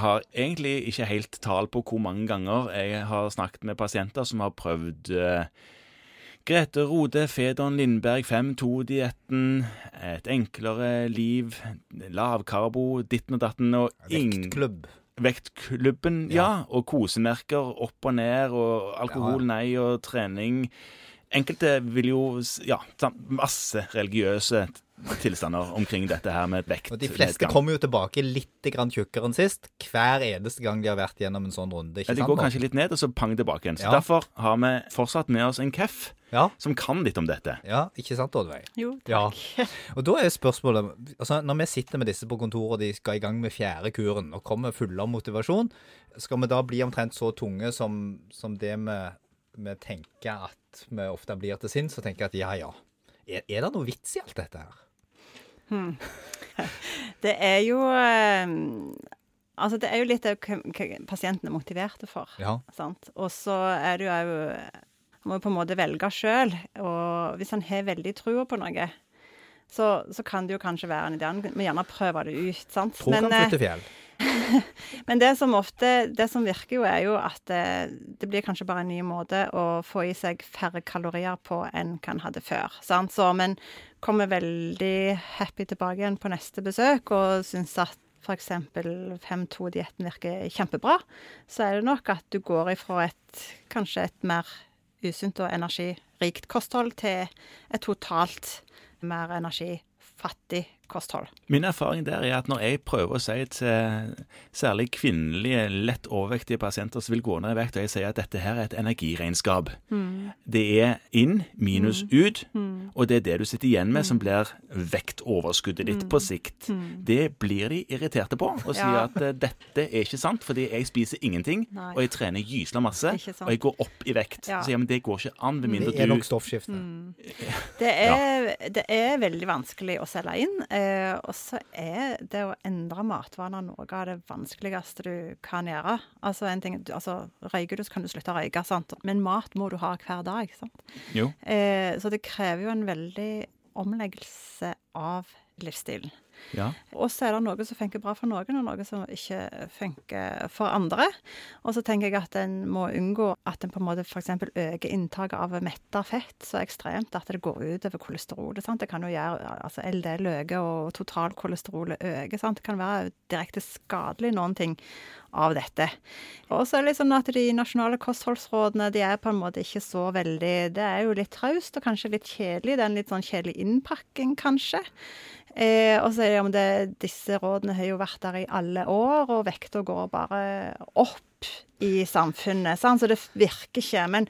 har egentlig ikke helt tall på hvor mange ganger jeg har snakket med pasienter som har prøvd eh, Grete Rode, Fedon Lindberg 5-2-dietten, et enklere liv, lavkarbo, ditten og datten og Vektklubb. Vektklubben, ja. Og kosemerker opp og ned, og alkohol nei, og trening. Enkelte vil jo Ja, masse religiøse tilstander omkring dette her med vekt. Og de fleste kommer jo tilbake litt grann tjukkere enn sist, hver eneste gang de har vært gjennom en sånn runde. ikke Ja, de sant? går kanskje litt ned, og så pang tilbake igjen. Så Ja. Derfor har vi fortsatt med oss en KEF Ja, som kan litt om dette. ja, ikke sant, Oddveig? Jo, Ja. Og da er spørsmålet altså Når vi sitter med disse på kontoret og de skal i gang med fjerde kuren og kommer fulle av motivasjon, skal vi da bli omtrent så tunge som, som det vi, vi tenker at vi ofte blir til sinns, og tenker at ja, ja. Er, er det noe vits i alt dette her? Det er jo eh, Altså, det er jo litt hva pasienten er motiverte for. Ja. Sant? Og så er det jo òg Han må på en måte velge sjøl. Og hvis han har veldig trua på noe, så, så kan det jo kanskje være en idé. Han må gjerne prøve det ut. sant? Tro kan eh, flytte fjell. men det som ofte Det som virker jo, er jo at det, det blir kanskje bare en ny måte å få i seg færre kalorier på enn hva en hadde før. Sant? Så, men kommer veldig happy tilbake igjen på neste besøk og syns at f.eks. 5-2-dietten virker kjempebra, så er det nok at du går ifra et kanskje et mer usunt og energirikt kosthold til et totalt mer energifattig kosthold. Min erfaring der er at når jeg prøver å si til særlig kvinnelige, lett overvektige pasienter som vil gå ned i vekt, og jeg sier at dette her er et energiregnskap Det er inn minus ut, og det er det du sitter igjen med som blir vektoverskuddet ditt på sikt. Det blir de irriterte på, og sier Ja. at eh, dette er ikke sant, fordi jeg spiser ingenting, Nei. og jeg trener gysla masse, og jeg går opp i vekt. Ja. Så ja, men det går ikke an, med mindre Det er du nok stoffskifte. Det er, det er veldig vanskelig å selge inn. Eh, og så er det å endre matvaner noe av det vanskeligste du kan gjøre. Altså, en ting, altså Røyker du, så kan du slutte å røyke, sant? men mat må du ha hver dag. sant? Jo. Eh, så det krever jo en veldig omleggelse av livsstilen. Ja. Og så er det noe som funker bra for noen, og noe som ikke funker for andre. Og så tenker jeg at en må unngå at en på en måte f.eks. øker inntaket av metta fett så ekstremt at det går ut over kolesterolet. sant? Det kan jo gjøre altså LDL øker, og totalkolesterolet øker. sant? Det kan være direkte skadelig noen ting av dette. Og så er det litt sånn at de nasjonale kostholdsrådene de er på en måte ikke så veldig Det er jo litt traust og kanskje litt kjedelig. Det er en litt sånn kjedelig innpakking, kanskje. Eh, og så er det om det, disse rådene har jo vært der i alle år, og vekta går bare opp i samfunnet. Sant? Så det virker ikke. Men,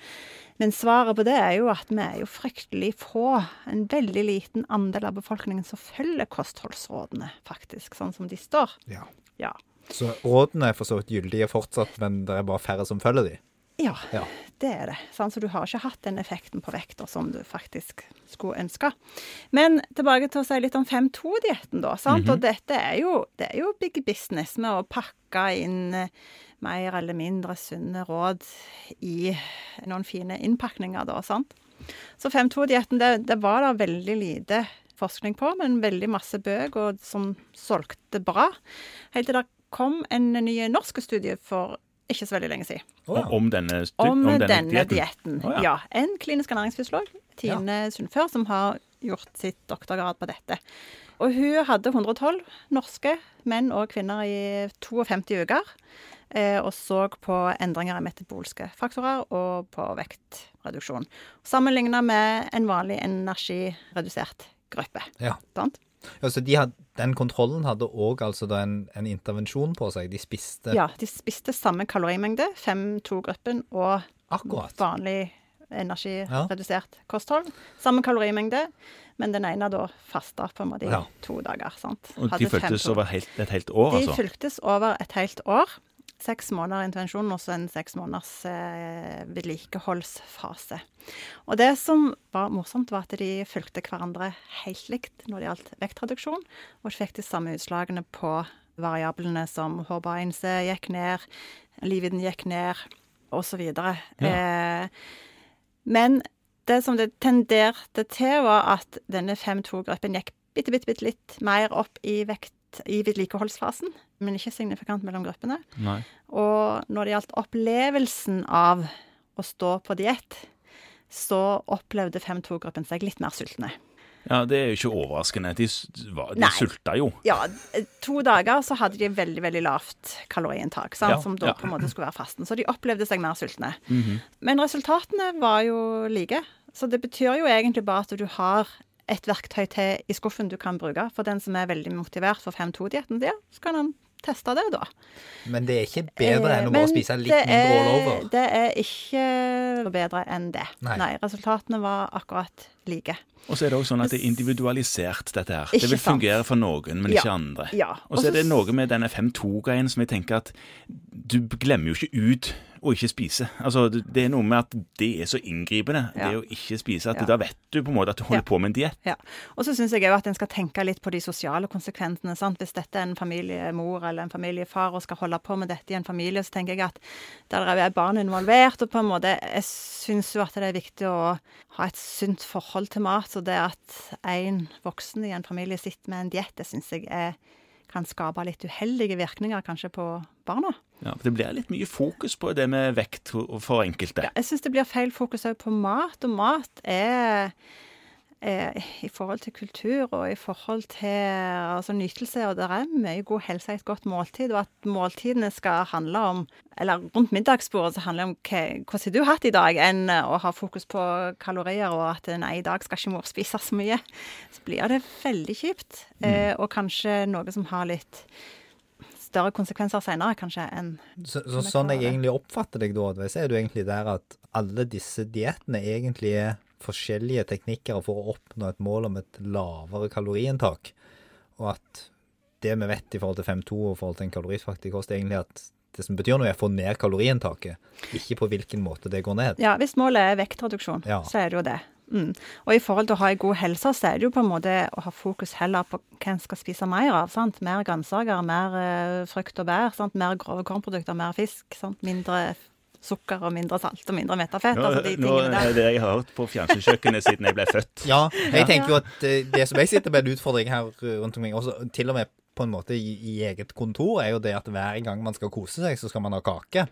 men svaret på det er jo at vi er jo fryktelig få, en veldig liten andel av befolkningen som følger kostholdsrådene, faktisk, sånn som de står. Ja. Ja. Så rådene er for så vidt gyldige fortsatt, men det er bare færre som følger de. Ja, Ja. Det er det. Sant? Så du har ikke hatt den effekten på vekta som du faktisk skulle ønske. Men tilbake til å si litt om 5-2-dietten, da. Sant? Og dette er jo, det er jo big business med å pakke inn eh, mer eller mindre sunne råd i noen fine innpakninger, da. Sant? Så 5-2-dietten, det, det var da veldig lite forskning på, men veldig masse bøker som solgte bra. Helt til det kom en ny norsk studie for ikke så veldig lenge siden. Oh, ja. Om denne, om Om, denne, dietten. dietten. Å, ja. En klinisk ernæringsfysiolog, Tine Sundfør, som har gjort sitt doktorgrad på dette. Og hun hadde 112 norske menn og kvinner i 52 uker. Eh, og så på endringer i metabolske faktorer og på vektreduksjon. Sammenligna med en vanlig energiredusert gruppe. Ja. Sant? Ja, så de had, den kontrollen hadde òg altså en, en intervensjon på seg. De spiste Ja, de spiste samme kalorimengde, 5-2-gruppen og akkurat. vanlig energiredusert kosthold. Samme kalorimengde, men den ene da fasta på en måte i Ja. to dager. sant? Og de fulgtes over helt, et helt år, De altså? fulgtes over et helt år. Seks måneder intervensjon og så en seks måneders eh, vedlikeholdsfase. Og det som var morsomt, var at de fulgte hverandre helt likt når det gjaldt vektreduksjon, og fikk de samme utslagene på variablene som HBA1C gikk ned, livvidden gikk ned, osv. Eh, men det som det tenderte til, var at denne 5-2-gruppen gikk bitte, bitte, bitte litt mer opp i vekt i vedlikeholdsfasen, men ikke signifikant mellom gruppene. Nei. Og når det gjaldt opplevelsen av å stå på diett, så opplevde 5-2-gruppen seg litt mer sultne. Ja, det er jo ikke overraskende. De, de Nei. sulta jo. Ja, to dager så hadde de veldig, veldig lavt kaloriinntak. Ja, som da ja. på en måte skulle være fasten. Så de opplevde seg mer sultne. Mhm. Men resultatene var jo like. Så det betyr jo egentlig bare at du har et verktøy til i skuffen du kan bruke. For den som er veldig motivert for 5-2-dietten, ja, så kan han teste det, da. Men det er ikke bedre enn å Eh, bare spise litt det mindre all er- over. Det er ikke bedre enn det. Nei. Nei. resultatene var akkurat like. Og så er det også sånn at det er individualisert, dette her. Ikke Det vil sant. fungere for noen, men Ja. ikke andre. Ja. Og så er det noe med denne 5-2-greien som jeg tenker at du glemmer jo ikke ut å ikke spise. Altså, det er noe med at det er så inngripende, Ja. det å ikke spise, at Ja. da vet du på en måte at du holder Ja. på med en diett. Ja. Og så syns jeg òg at en skal tenke litt på de sosiale konsekvensene. Sant? Hvis dette er en familiemor eller en familiefar og skal holde på med dette i en familie, så tenker jeg at der er barn involvert, og på en måte Jeg syns jo at det er viktig å ha et sunt forhold til mat. Og det at en voksen i en familie sitter med en diett, det syns jeg er, kan skape litt uheldige virkninger kanskje på barna. Ja, for det blir litt mye fokus på det med vekt for enkelte. Ja, jeg syns det blir feil fokus òg på mat, og mat er, i forhold til kultur og i forhold til altså, nytelse, og det er mye god helse i et godt måltid, og at måltidene skal handle om Eller rundt middagsbordet så handler det om hva, hvordan har du hatt i dag, enn å ha fokus på kalorier og at nei, i dag skal ikke mor spise så mye. Så blir det veldig kjipt, eh, og kanskje noe som har litt større konsekvenser senere, kanskje, enn Så, så, sånn jeg egentlig oppfatter deg da, Oddveig, så er du egentlig der at alle disse diettene egentlig er forskjellige teknikker for å oppnå et mål om et lavere kaloriinntak. Og at det vi vet i forhold til 5-2 og i forhold til en kalorifaktig kost, er egentlig at det som betyr noe, er å få ned kaloriinntaket, ikke på hvilken måte det går ned. Ja, hvis målet er vektreduksjon, Ja. så er det jo det. Mm. Og i forhold til å ha en god helse, så er det jo på en måte å ha fokus heller på hva en skal spise mer av. sant? Mer grønnsaker, mer eh, frukt og bær, sant? mer grove kornprodukter, mer fisk. sant? Mindre sukker og mindre salt og mindre metafett. Nå, altså de nå er det jeg har hørt på fjernsynskjøkkenet siden jeg ble født. Ja, jeg tenker jo at eh, det som jeg sitter med en utfordring her rundt omkring, også til og med på en måte i, i eget kontor, er jo det at hver gang man skal kose seg, så skal man ha kake.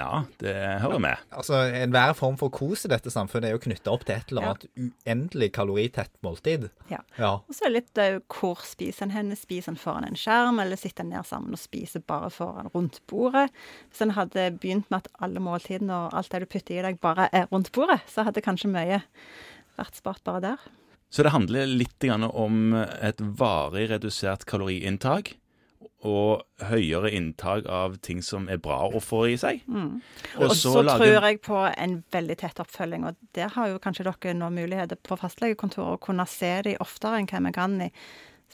Ja, det hører med. Altså, Enhver form for kos i dette samfunnet er jo knytta opp til et eller Ja. annet uendelig kaloritett måltid. Ja. Ja. Og så er det litt uh, hvor spiser en henne? Spiser en foran en skjerm, eller sitter en ned sammen og spiser bare foran rundt bordet? Hvis en hadde begynt med at alle måltidene og alt det du putter i deg, bare er rundt bordet, så hadde kanskje mye vært spart bare der. Så det handler litt om et varig redusert kaloriinntak og høyere inntak av ting som er bra å få i seg. Mm. Og så tror jeg på en veldig tett oppfølging, og der har jo kanskje dere nå muligheter på fastlegekontoret å kunne se de oftere enn hva vi kan i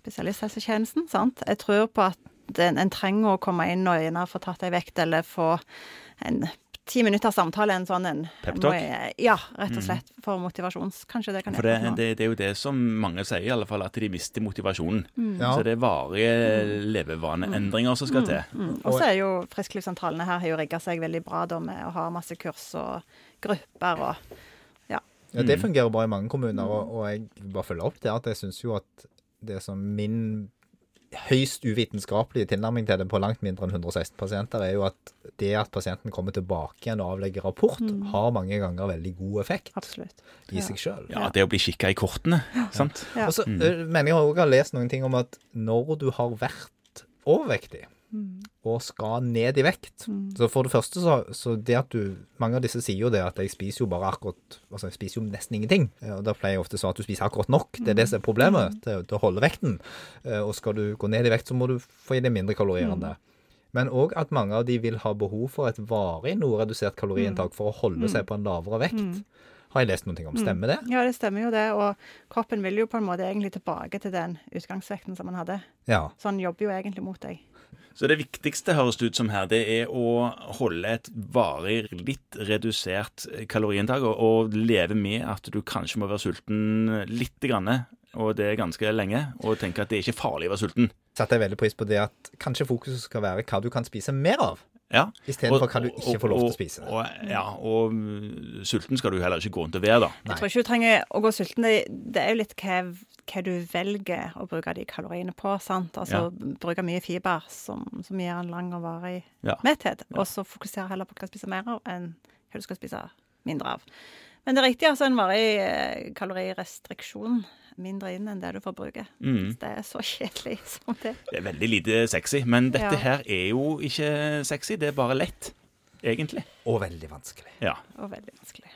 spesialisthelsetjenesten. sant? Jeg tror på at en, en trenger å komme inn og gjerne få tatt ei vekt, eller få en ti minutters samtale, en sånn en Peptalk? Ja, rett og slett. For motivasjons... Kanskje det kan For det, det, det er jo det som mange sier, i alle fall, at de mister motivasjonen. Ja. Så det er varige levevaneendringer som skal til. Mm. Og så er jo Frisklivssentralene her har jo rigga seg veldig bra da med å ha masse kurs og grupper og Ja, Det fungerer bra i mange kommuner, og, og jeg bare følger opp det at jeg syns jo at det som min høyst uvitenskapelige tilnærming til det på langt mindre enn 116 pasienter, er jo at det at pasienten kommer tilbake igjen og avlegger rapport, har mange ganger veldig god effekt Absolutt. i seg sjøl. Ja, det å bli kikka i kortene, sant. Ja. Og så mm. mener jeg også har lest noen ting om at når du har vært overvektig og skal ned i vekt Så for det første så, så det at du Mange av disse sier jo det at jeg spiser jo bare akkurat Altså jeg spiser jo nesten ingenting. Eh, Og da pleier jeg ofte å si at du spiser akkurat nok. Det er det som er problemet, til, til å holde vekten. Eh, Og skal du gå ned i vekt, så må du få i deg mindre kalorier enn det. Men òg at mange av de vil ha behov for et varig noe redusert kaloriinntak for å holde seg på en lavere vekt. Har jeg lest noen ting om. Stemmer det? Ja, det stemmer jo det. Og kroppen vil jo på en måte egentlig tilbake til den utgangsvekten som man hadde. Ja. Så han jobber jo egentlig mot deg. Så det viktigste høres det ut som her, det er å holde et varig, litt redusert kaloriinntak, og, og leve med at du kanskje må være sulten litt, grann, og det er ganske lenge, og tenke at det er ikke farlig å være sulten. Satte jeg veldig pris på det at kanskje fokuset skal være hva du kan spise mer av. Ja. Istedenfor Og- hva du ikke får lov til å spise. Og, og, ja, og mm, sulten skal du heller ikke gå rundt og være, da. Jeg tror ikke du trenger å gå sulten. Det, det er jo litt hva, hva du velger å bruke de kaloriene på. sant? Altså bruke mye fiber som, som gir en lang og varig Ja. metthet. Og så fokusere heller på hva du skal spise mer av, enn hva du skal spise mindre av. Men det er riktig, altså en varig eh, kalorirestriksjon. Mindre inn enn det du forbruker. Mm. Det er så kjedelig som det. Det er veldig lite sexy, men dette Ja. her er jo ikke sexy, det er bare lett, egentlig. Og veldig vanskelig. Ja. Og veldig vanskelig.